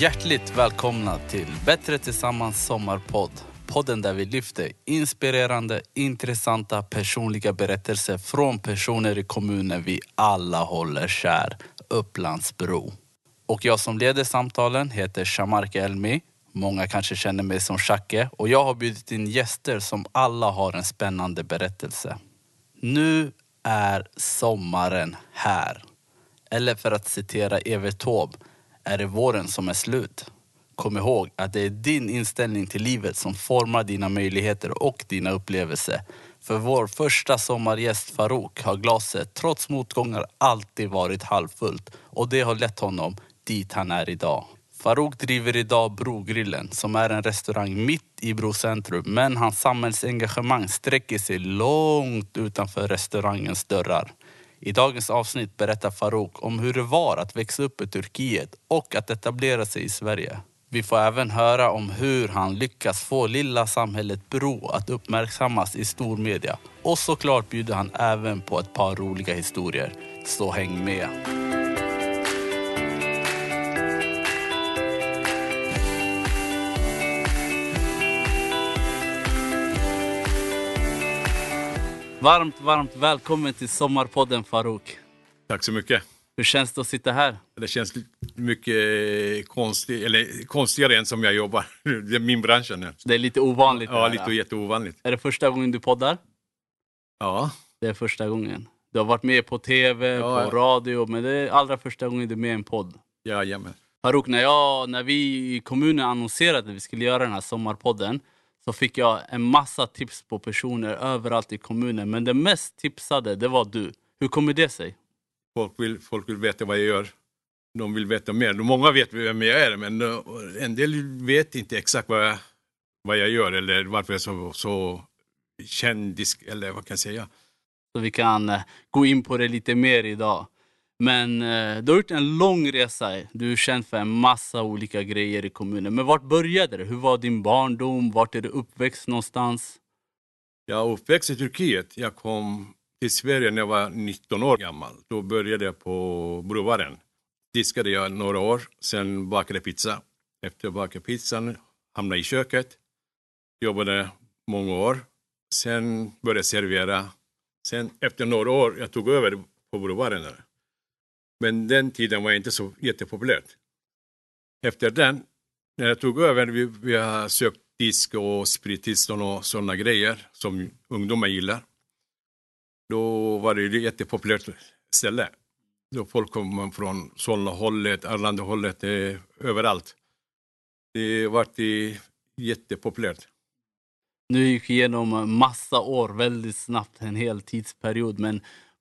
Hjärtligt välkomna till Bättre Tillsammans Sommarpodd. Podden där vi lyfter inspirerande, intressanta personliga berättelser från personer i kommunen vi alla håller kär, Upplandsbro. Och jag som leder samtalen heter Shamark Elmi. Många kanske känner mig som Shacke och jag har bjudit in gäster som alla har en spännande berättelse. Nu är sommaren här. Eller för att citera Evert Taube, är det våren som är slut. Kom ihåg att det är din inställning till livet som formar dina möjligheter och dina upplevelser. För vår första sommargäst Farouk har glaset trots motgångar alltid varit halvfullt och det har lett honom dit han är idag. Farouk driver idag Brogrillen som är en restaurang mitt i Bro centrum men hans samhällsengagemang sträcker sig långt utanför restaurangens dörrar. I dagens avsnitt berättar Farouk om hur det var att växa upp i Turkiet och att etablera sig i Sverige. Vi får även höra om hur han lyckas få lilla samhället Bro att uppmärksammas i stormedia. Och såklart bjuder han även på ett par roliga historier. Så häng med! Varmt, varmt välkommen till Sommarpodden Farouk. Tack så mycket. Hur känns det att sitta här? Det känns mycket konstigt, eller konstigare än som jag jobbar. Det är min bransch. Nu. Det är lite ovanligt. Ja, lite jätteovanligt. Är det första gången du poddar? Ja, Det är första gången. Du har varit med på tv, Ja, på radio, men det är allra första gången du är med i en podd. jajamän. Farouk, när, jag, när vi i kommunen annonserade att vi skulle göra den här sommarpodden så fick jag en massa tips på personer överallt i kommunen. Men det mest tipsade, det var du. Hur kommer det sig? Folk vill, folk vill veta vad jag gör. De vill veta mer. Många vet vem jag är, men en del vet inte exakt vad jag, vad jag gör eller varför jag är så, så kändis, eller vad kan jag säga. Så vi kan eh, gå in på det lite mer idag. Men eh, du har gjort en lång resa. Du är känd för en massa olika grejer i kommunen. Men vart började det? Hur var din barndom? Vart är du uppväxt någonstans? Jag är uppväxt i Turkiet. Jag kom till Sverige när jag var 19 år gammal. Då började jag på Brovaren. Diskade jag några år, sen bakade pizza. Efter att bakat pizzan hamnade jag i köket. Jobbade många år. Sen började jag servera. Sen efter några år, jag tog över på Brovaren. Där. Men den tiden var inte så jättepopulärt. Efter den, när jag tog över, vi, vi har sökt disk och sprittillstånd och sådana grejer som ungdomar gillar. Då var det ett jättepopulärt ställe. Då folk kom från Solna-hållet, Arlanda-hållet, eh, överallt. Det var jättepopulärt. Nu gick igenom massa år väldigt snabbt, en hel tidsperiod. Men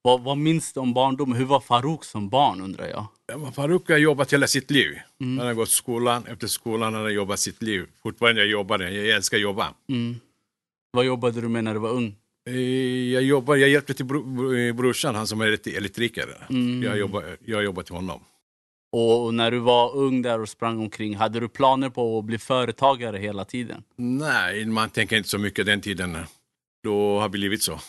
vad, vad minns du om barndomen? Hur var Farouk som barn undrar jag? Ja, Farouk har jobbat hela sitt liv. Mm. Han har gått skolan, efter skolan har han jobbat sitt liv. Fortfarande jag jobbar, jag älskar att jobba. Mm. Vad jobbade du med när du var ung? Eh, Jag, jobbar, jag hjälpte till bro, eh, brorsan, han som är elektri- elektriker. Mm. Jag, jobbar, jag jobbar till honom. Och när du var ung där och sprang omkring, hade du planer på att bli företagare hela tiden? Nej, man tänker inte så mycket den tiden. Då har det blivit så.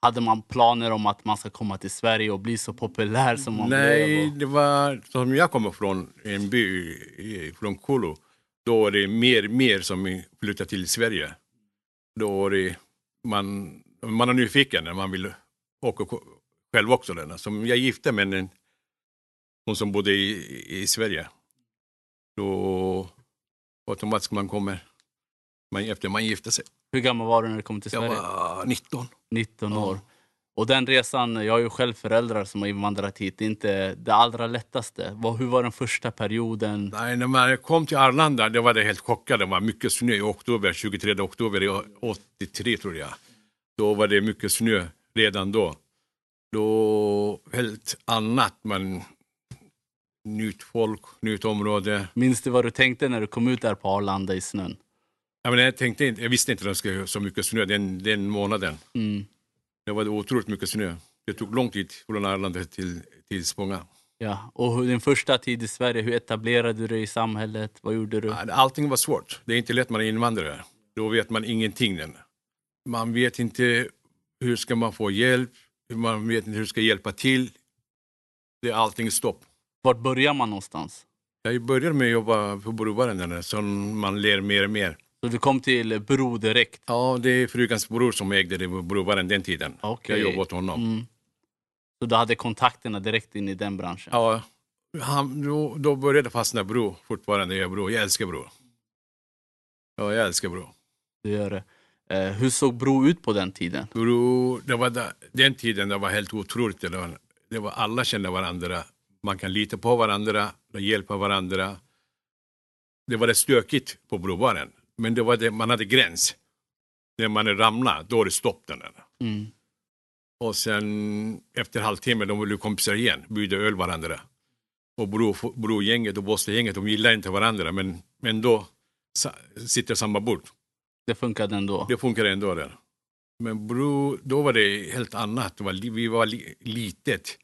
Hade man planer om att man ska komma till Sverige och bli så populär som man Nej, blev? Det var som jag kommer från, en by från Kulu. Då är det mer mer som flyttar till Sverige. Då är det, man, man är nyfiken när man vill åka själv också. Där. Som jag gifte med en, hon som bodde i, i Sverige. Då automatiskt man kommer, man, efter man gifte sig. Hur gammal var du när du kom till Jag Sverige? var 19. 19 Ja. år. Och den resan, jag har ju själv föräldrar som har invandrat hit, det är inte det allra lättaste. Hur var den första perioden? Nej, när man kom till Arlanda det var det helt chockad. Det var mycket snö i oktober, 23 oktober i 83 tror jag. Då var det mycket snö redan då. Då helt annat, man nytt folk, nytt område. Minns du vad du tänkte när du kom ut där på Arlanda i snön? Jag, menar, jag, tänkte inte, jag visste inte att det skulle så mycket snö den, den månaden. Mm. Det var otroligt mycket snö. Det tog lång tid från Arlanda till, till Spånga. Ja. Och din första tid i Sverige, hur etablerade du dig i samhället? Vad gjorde du? Allting var svårt. Det är inte lätt man är invandrare. Då vet man ingenting. Man vet inte hur ska man få hjälp. Man vet inte hur ska hjälpa till. Det är allting stopp. Vart börjar man någonstans? Jag började med att jobba på Brovaren så man lär mer och mer. Så du kom till Bro direkt? Ja, det är frugans bror som ägde det Brovaren den tiden. Okej. Jag jobbade åt honom. Mm. Så du hade kontakterna direkt in i den branschen? Ja, han, då, då började fastna Bro fortfarande. Jag, bro. jag älskar Bro. Ja, jag älskar Bro. Du gör det. Eh, hur såg Bro ut på den tiden? Bro, det var där, den tiden det var helt otroligt. Det var, det var, alla kände varandra. Man kan lita på varandra, hjälpa varandra. Det var det stökigt på Brovaren. Men det var det, man hade gräns. När man ramlade, då är det stopp. Den där. Mm. Och sen efter halvtimme, de blev kompisar igen, bjuda öl varandra. Och bro, brogänget och Båstadgänget, de gillar inte varandra, men, men då sa, sitter samma bord. Det funkade ändå? Det funkar ändå där. Men bro, då var det helt annat. Det var, vi var li, litet.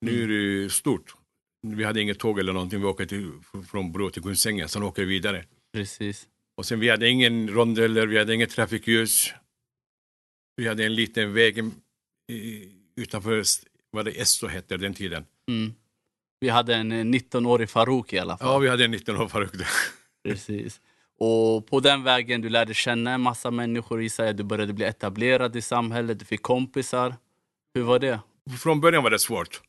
Nu är det stort. Vi hade inget tåg eller någonting. Vi åkte till, från Bro till Kungsängen, sen åker vi vidare. Precis. Och sen vi hade ingen rondeller, vi hade inget trafikljus. Vi hade en liten väg utanför, vad det Esso hette den tiden. Mm. Vi hade en eh, 19-årig Farouk i alla fall. Ja, vi hade en 19 år Faruk. Precis. Och på den vägen du lärde känna en massa människor i sig, du började bli etablerad i samhället, du fick kompisar. Hur var det? Från början var det svårt.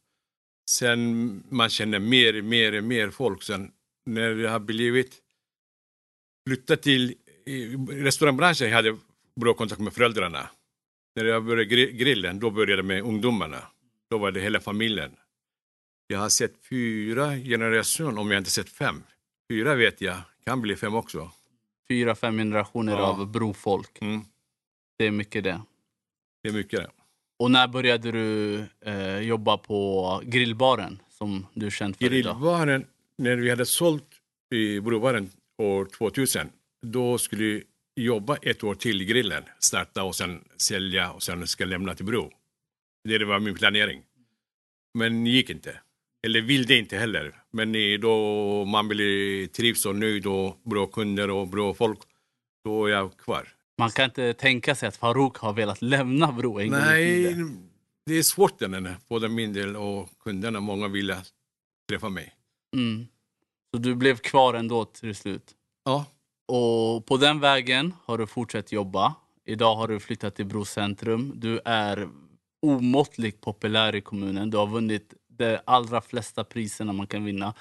Sen man känner mer, mer, mer folk. Sen när det har blivit flyttat till restaurangbranschen, jag hade bra kontakt med föräldrarna. När jag började gri- grillen, då började jag med ungdomarna. Då var det hela familjen. Jag har sett fyra generationer, om jag inte sett fem. Fyra vet jag, kan bli fem också. Fyra, fem generationer Ja. av brofolk. Mm. Det är mycket det. Det är mycket. Och när började du eh, jobba på grillbaren som du är känd för idag? Grillbaren, när vi hade sålt i Brovaren år 2000, då skulle vi jobba ett år till i grillen, starta och sen sälja och sen ska lämna till Bro. Det var min planering. Men det gick inte. Eller ville inte heller. Men då man blir trivs och nöjd och bra kunder och bra folk, då är jag kvar. Man kan inte tänka sig att Farouk har velat lämna Bro en gång i Nej, det är svårt den både min del och kunderna. Många vill träffa mig. Mm. Så du blev kvar ändå till slut? Ja, Och på den vägen har du fortsatt jobba. Idag har du flyttat till Bro centrum. Du är omåttligt populär i kommunen. Du har vunnit de allra flesta priserna man kan vinna.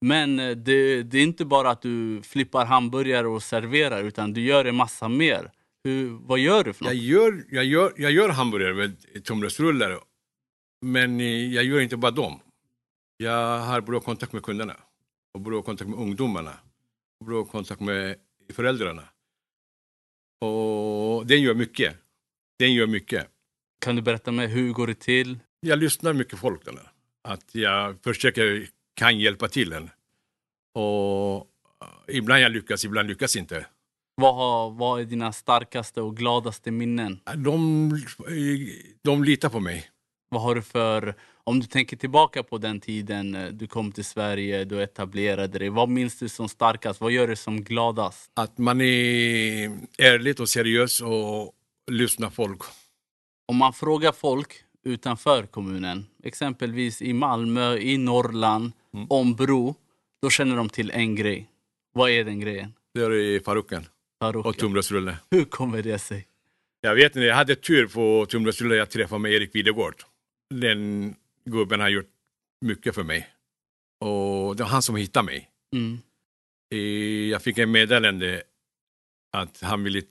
Men eh, det, det är inte bara att du flippar hamburgare och serverar utan du gör en massa mer. Hur, vad gör du för något? Jag gör, jag gör, jag gör hamburgare med tunnbrödsrullar. Men eh, jag gör inte bara dem. Jag har bra kontakt med kunderna. Och bra kontakt med ungdomarna. Och bra kontakt med föräldrarna. Och den gör mycket. Den gör mycket. Kan du berätta mig hur går det till? Jag lyssnar mycket folk. Den där. Att jag försöker, kan hjälpa till den. Och eh, ibland jag lyckas, ibland lyckas inte. Vad, har, vad är dina starkaste och gladaste minnen? De, de litar på mig. Vad har du för... Om du tänker tillbaka på den tiden eh, du kom till Sverige, du etablerade dig. Vad minns du som starkast? Vad gör du som gladast? Att man är ärlig och seriös och lyssnar folk. Om man frågar folk utanför kommunen, exempelvis i Malmö, i Norrland, Mm. om Bro, då känner de till en grej. Vad är den grejen? Det är Faruken och tunnbrödsrulle. Hur kommer det sig? Jag vet inte, jag hade tur på tunnbrödsrulle. Jag träffade med Erik Videgård. Den gubben har gjort mycket för mig. Och det var han som hittade mig. Mm. Jag fick en meddelande att han ville,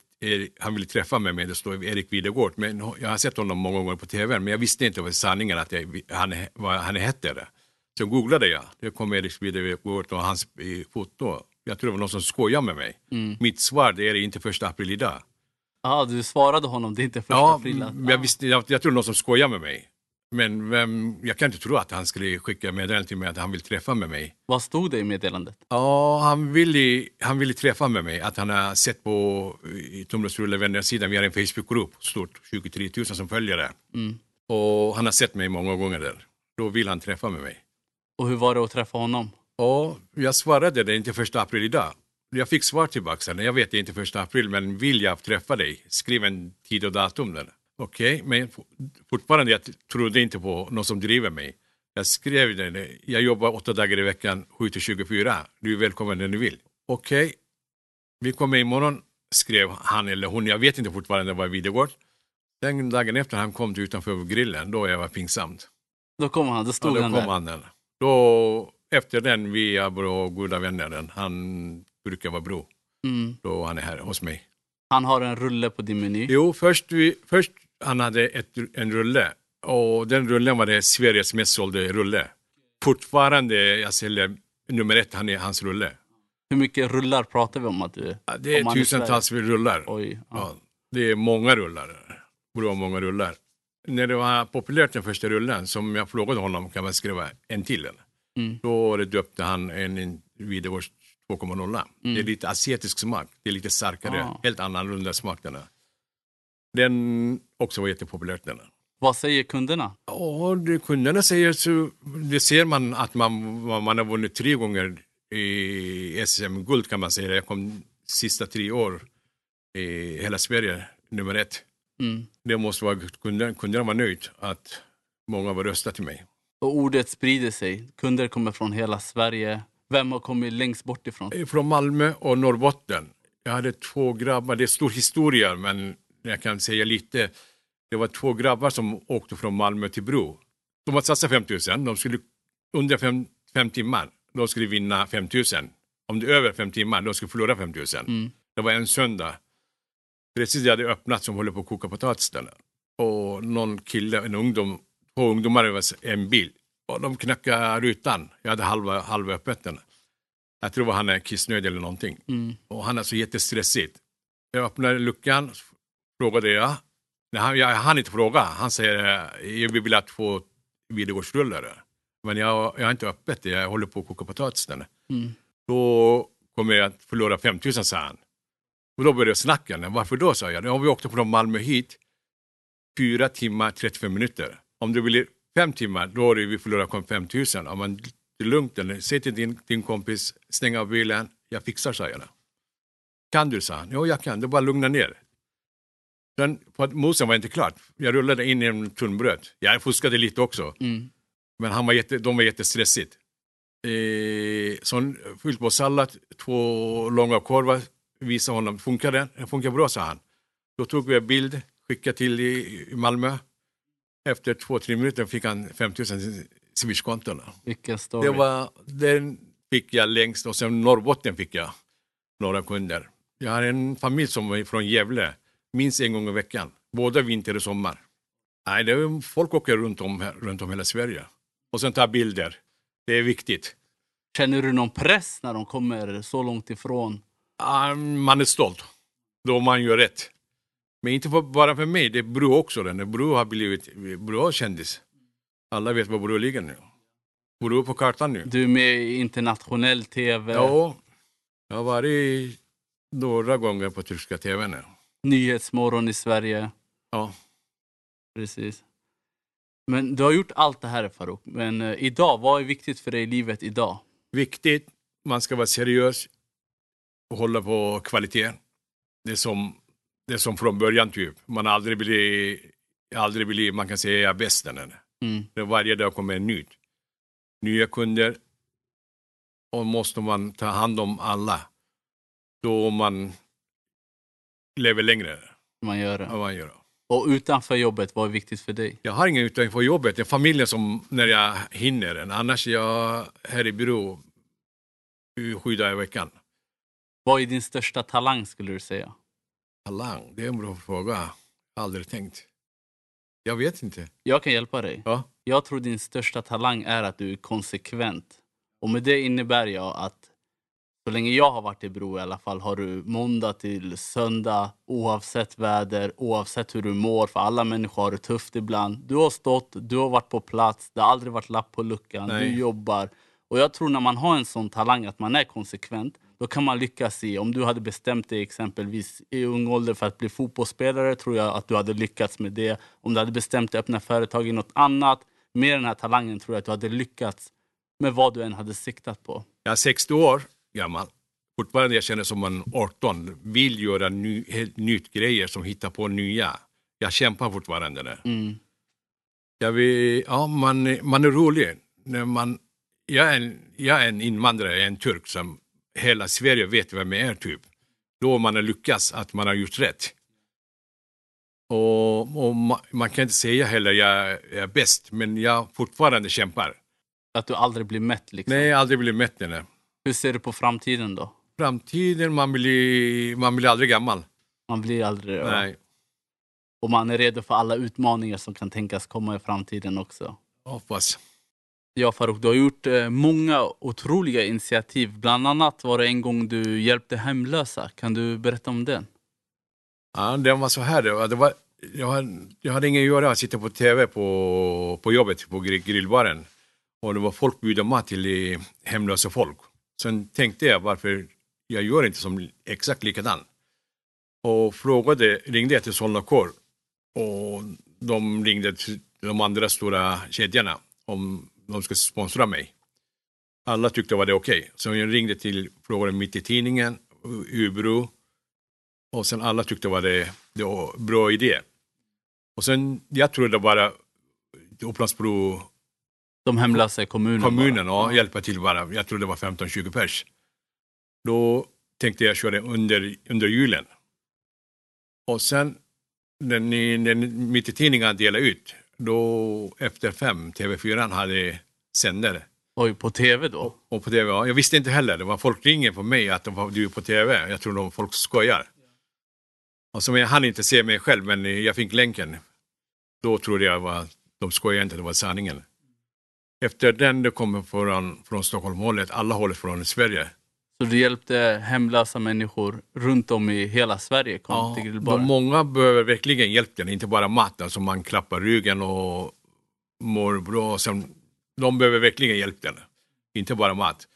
han ville träffa mig med det står Erik Videgård. Men jag har sett honom många gånger på tv, men jag visste inte vad sanningen att jag, han, vad han hette. Det. Så googlade jag. Det kom Erik Videgård och hans eh, foto. Jag tror det var någon som skojade med mig. Mm. Mitt svar det är inte första april idag. Ah, du svarade honom, det är inte första Ja, april. men jag, visste, jag, jag tror någon som skojar med mig. Men vem, jag kan inte tro att han skulle skicka meddelande till mig att han vill träffa med mig. Vad stod det i meddelandet? Ja, han ville, han ville träffa med mig. Att han har sett på i Tumlåsrulle vännersidan, vi har en Facebookgrupp, stort, 23 000 som följer det. Mm. Och han har sett mig många gånger där. Då vill han träffa med mig. Och hur var det att träffa honom? Och jag svarade det inte första april idag. Jag fick svar tillbaka sen. Jag vet det är inte första april, men vill jag träffa dig? Skriv en tid och datum där. Okej, men f- fortfarande jag trodde inte på någon som driver mig. Jag skrev det, jag jobbar åtta dagar i veckan, 7 till 24. Du är välkommen när du vill. Okej, vi kommer imorgon, skrev han eller hon, jag vet inte fortfarande vad Videgård. Den dagen efter han kom till utanför grillen, då jag var pinsamt. Då kom han, då Ja, stod då han kom där. han där. Då, efter den, vi är bra goda vänner. Han brukar vara bro, Mm. då han är här hos mig. Han har en rulle på din meny. Jo, först, vi, först han hade ett, en rulle och den rullen var det Sveriges mest sålda rulle. Fortfarande, jag säljer nummer ett, han är hans rulle. Hur mycket rullar pratar vi om att du... Ja, Det är man är tusentals rullar. Oj. Ja. Ja, det är många rullar. Bra många rullar. När det var populärt den första rullen, som jag frågade honom, kan man skriva en till? Eller? Mm. Då döpte han en, Videgårds 2.0. Mm. Det är lite asiatisk smak, det är lite starkare, Ah. helt annorlunda smak den är. Den också var jättepopulärt den. Vad säger kunderna? Ja, det kunderna säger så, det ser man att man, man har vunnit tre gånger i SM-guld kan man säga. Jag kom sista tre år i hela Sverige, nummer ett. Mm. Det måste vara, kunderna, kunderna var nöjda att många var röstat till mig. Och ordet sprider sig. Kunder kommer från hela Sverige. Vem har kommit längst bort ifrån? Från Malmö och Norrbotten. Jag hade två grabbar, det är stor historia men jag kan säga lite. Det var två grabbar som åkte från Malmö till Bro. De hade satsat 5 000, de skulle under fem, fem timmar, de skulle vinna 5 000. Om det är över fem timmar, de skulle förlora 5 000. Mm. Det var en söndag. Precis det hade öppnat som håller på att koka potatis där. Och någon kille, en ungdom, två ungdomar över en bil. Och de knackade rutan. Jag hade halva, halva öppet den. Jag tror han är kissnödig eller någonting. Mm. Och han är så jättestressig. Jag öppnade luckan, frågade jag. Nej, han, jag hann inte fråga. Han säger, eh, jag vill ha två videogårdsrullar. Men jag, jag har inte öppet jag håller på att koka potatis. där. Mm. Då kommer jag att förlora 5 000, sa han. Och då började snacka. Varför då, sa jag. Har vi åkt från Malmö hit, fyra timmar 35 minuter. Om det blir fem timmar, då det vi förlorar 5 000. Om man det är lugnt, eller säg till din, din kompis, stäng av bilen, jag fixar, sa jag. Kan du, sa han. Jo, jag kan, det är bara att lugna ner. Att mosen var inte klart. Jag rullade in en tunnbröd. Jag fuskade lite också. Mm. Men han var jätte, de var jättestressigt. Eh, så fyllt på sallad, två långa korvar, visade honom, funkar det? Det funkar bra, sa han. Då tog vi en bild, skickade till i, i Malmö. Efter två, tre minuter fick han 5 000 swishkonton. Vilken story. Det var, den fick jag längst och sen Norrbotten fick jag några kunder. Jag har en familj som är från Gävle, minst en gång i veckan, både vinter och sommar. Nej, det är, folk åker runt om, runt om hela Sverige och sen tar bilder. Det är viktigt. Känner du någon press när de kommer så långt ifrån? Man är stolt då man gör rätt. Men inte för, bara för mig, det är Bro också. Den. Bro har blivit Bro har kändis. Alla vet var Bro ligger nu. Bro är på kartan nu. Du är med i internationell tv, Ja, jag har varit några gånger på tyska tv nu. Nyhetsmorgon i Sverige. Ja. Precis. Men du har gjort allt det här Farouk. Men eh, idag, vad är viktigt för dig i livet idag? Viktigt, man ska vara seriös och hålla på kvalitet. Det är som, det är som från början typ. Man har aldrig blivit, aldrig blivit man kan säga bäst. Här. Mm. Varje dag kommer en nytt. Nya kunder. Och måste man ta hand om alla. Då man lever längre Man gör det. man gör. Och utanför jobbet, vad är viktigt för dig? Jag har ingen utanför jobbet. Det är familjen som, när jag hinner. Annars är jag här i byrå sju dagar i veckan. Vad är din största talang skulle du säga? Talang, det är en bra fråga. Aldrig tänkt. Jag vet inte. Jag kan hjälpa dig. Ja. Jag tror din största talang är att du är konsekvent. Och med det innebär jag att så länge jag har varit i Bro i alla fall har du måndag till söndag oavsett väder, oavsett hur du mår. För alla människor har det tufft ibland. Du har stått, du har varit på plats, det har aldrig varit lapp på luckan, Nej. du jobbar. Och jag tror när man har en sån talang att man är konsekvent, då kan man lyckas i, om du hade bestämt dig exempelvis i ung ålder för att bli fotbollsspelare, tror jag att du hade lyckats med det. Om du hade bestämt dig att öppna företag i något annat, med den här talangen tror jag att du hade lyckats med vad du än hade siktat på. Jag är 60 år gammal. Fortfarande jag känner som en 18. Vill göra ny, helt nytt grejer som hittar på nya. Jag kämpar fortfarande. Där. Mm. Jag vill, ja, man, man är rolig. när man, jag, är en, jag är en invandrare, jag är en turk som hela Sverige vet vem jag är typ. Då man har lyckats, att man har gjort rätt. Och, och ma, man kan inte säga heller jag, jag är bäst, men jag fortfarande kämpar. Att du aldrig blir mätt liksom. Nej, jag aldrig blivit mätt. Nej. Hur ser du på framtiden då? Framtiden, man blir, man blir aldrig gammal. Man blir aldrig... ja. Nej, Och man är redo för alla utmaningar som kan tänkas komma i framtiden också. hoppas. Ja Farouk, du har gjort eh, många otroliga initiativ. Bland annat var det en gång du hjälpte hemlösa. Kan du berätta om den? Ja, det var så här. Det var, jag, hade, jag hade inget att göra. Jag sitter på tv på, på jobbet på grill, grillbaren. Och det var folk bjuda mat till eh, hemlösa folk. Sen tänkte jag varför jag gör inte som exakt likadan. Och frågade, ringde jag till Solna Kår. Och de ringde till de andra stora kedjorna om de skulle sponsra mig. Alla tyckte det var det okej. Så jag ringde till, frågade mitt i tidningen, Ubro. Och sen alla tyckte det var det, det var en bra idé. Och sen, jag trodde bara Upplandsbro de hemlösa i kommunen? kommunen bara. och hjälpa till bara. Jag tror det var 15-20 pers. Då tänkte jag köra under, under julen. Och sen när, ni, när mitt i tidningen delade ut, då efter fem, TV4 hade sändare. Oj, på tv då? Och på TV, ja, jag visste inte heller, det var folk ringer på mig att de var, du är på TV. Jag tror de folk skojar. Och som jag hann inte se mig själv, men jag fick länken. Då trodde jag var, de skojade inte, det var sanningen. Efter den, det kommer från, från Stockholmhållet, alla hållet från Sverige. Så du hjälpte hemlösa människor runt om i hela Sverige? Kom till de grillbaren? många behöver verkligen hjälp, inte bara mat, alltså man klappar ryggen och mår bra. Sen, de behöver verkligen hjälp, inte bara mat.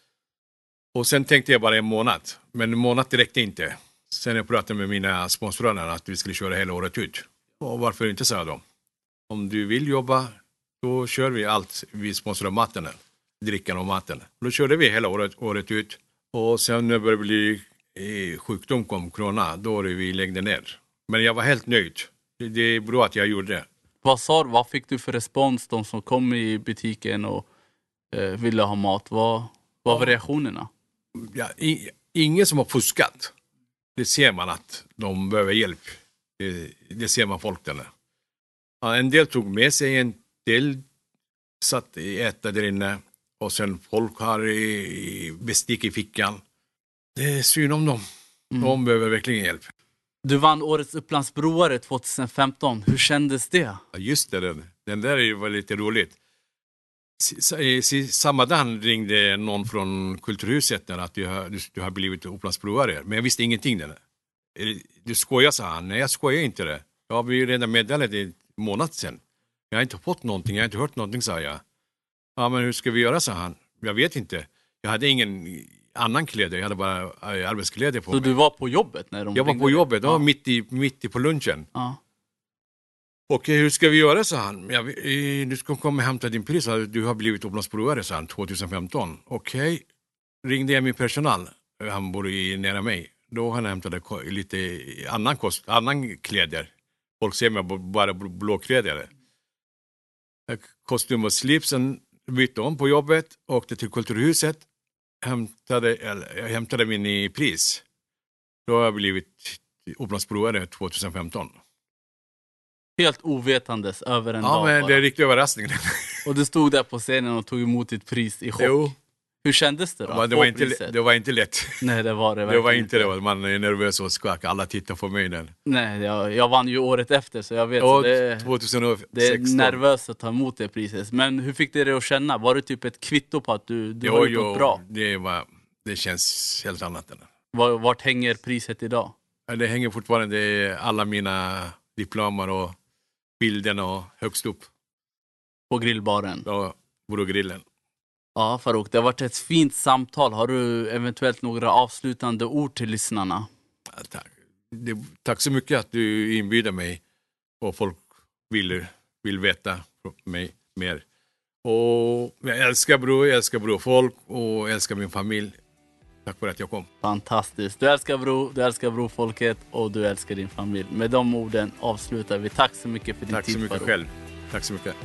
Och sen tänkte jag bara en månad, men en månad räckte inte. Sen jag pratade med mina sponsorer att vi skulle köra hela året ut. Och varför inte, sa de. Om du vill jobba, då kör vi allt. Vi sponsrar maten, drickan och maten. Då körde vi hela året, året ut. Och sen när det började bli eh, sjukdom kom, corona, då vi läggde ner. Men jag var helt nöjd. Det, det är bra att jag gjorde det. Vad, sa, vad fick du för respons, de som kom i butiken och eh, ville ha mat? Vad, vad var reaktionerna? Ja, i, ingen som har fuskat. Det ser man att de behöver hjälp. Det, det ser man folk där. Ja, en del tog med sig, en del satt i äta där inne och sen folk har i, bestick i fickan. Det är synd om dem. De behöver verkligen hjälp. Du vann Årets Upplandsbroare 2015. Hur kändes det? Ja, just det, den, den där var lite roligt. Samma dag ringde någon från Kulturhuset där att du har, du, har blivit Upplandsbroare, men jag visste ingenting. Där. Du skojar, sa han. Nej, jag skojar inte det. Jag har redan meddelat det en månad sedan. Jag har inte fått någonting, jag har inte hört någonting, sa jag. Ja, men hur ska vi göra, sa han. Jag vet inte. Jag hade ingen annan kläder, jag hade bara eh, arbetskläder på Så mig. du var på jobbet när de Jag var på jobbet, Ja. mitt i, mitt i på lunchen. Ja. Okej, hur ska vi göra, sa han. Ja, vi- eh, du ska komma och hämta din pris, du har blivit Upplandsbroare, sa han, 2015. Okej, ringde jag min personal, han bor i, nära mig. Då han hämtade lite annan, kost, annan kläder. Folk ser mig bara bl- blåkläder. Kostym och slipsen bytte om på jobbet, åkte till Kulturhuset, hämtade, eller, jag hämtade min i pris. Då har jag blivit Upplandsbroare 2015. Helt ovetandes över en Ja, dag men bara. det är en riktig överraskning. Och du stod där på scenen och tog emot ditt pris i chock. Jo, Hur kändes det då? men det var, inte, priset? det var inte lätt. Nej, det var det Det var inte det. Man är nervös och skakar. Alla tittar på mig. Där. Nej, jag, jag vann ju året efter så jag vet. Ja, det, 2016. det är nervöst att ta emot det priset. Men hur fick det dig att känna? Var det typ ett kvitto på att du, du har Jo, gjort något bra? det, var, det känns helt annat. Än. Var, vart hänger priset idag? Det hänger fortfarande i alla mina diplomer och bilderna och högst upp På grillbaren? på Brogrillen. Ja, Farouk, det har varit ett fint samtal. Har du eventuellt några avslutande ord till lyssnarna? Tack. Det, tack så mycket att du inbjuder mig och folk vill, vill veta mig mer. Och jag älskar Bro, jag älskar Brofolk och jag älskar min familj. Tack för att jag kom. Fantastiskt. Du älskar Bro, du älskar brofolket och du älskar din familj. Med de orden avslutar vi. Tack så mycket för din Tack tid så mycket Farouk. själv. Tack så mycket.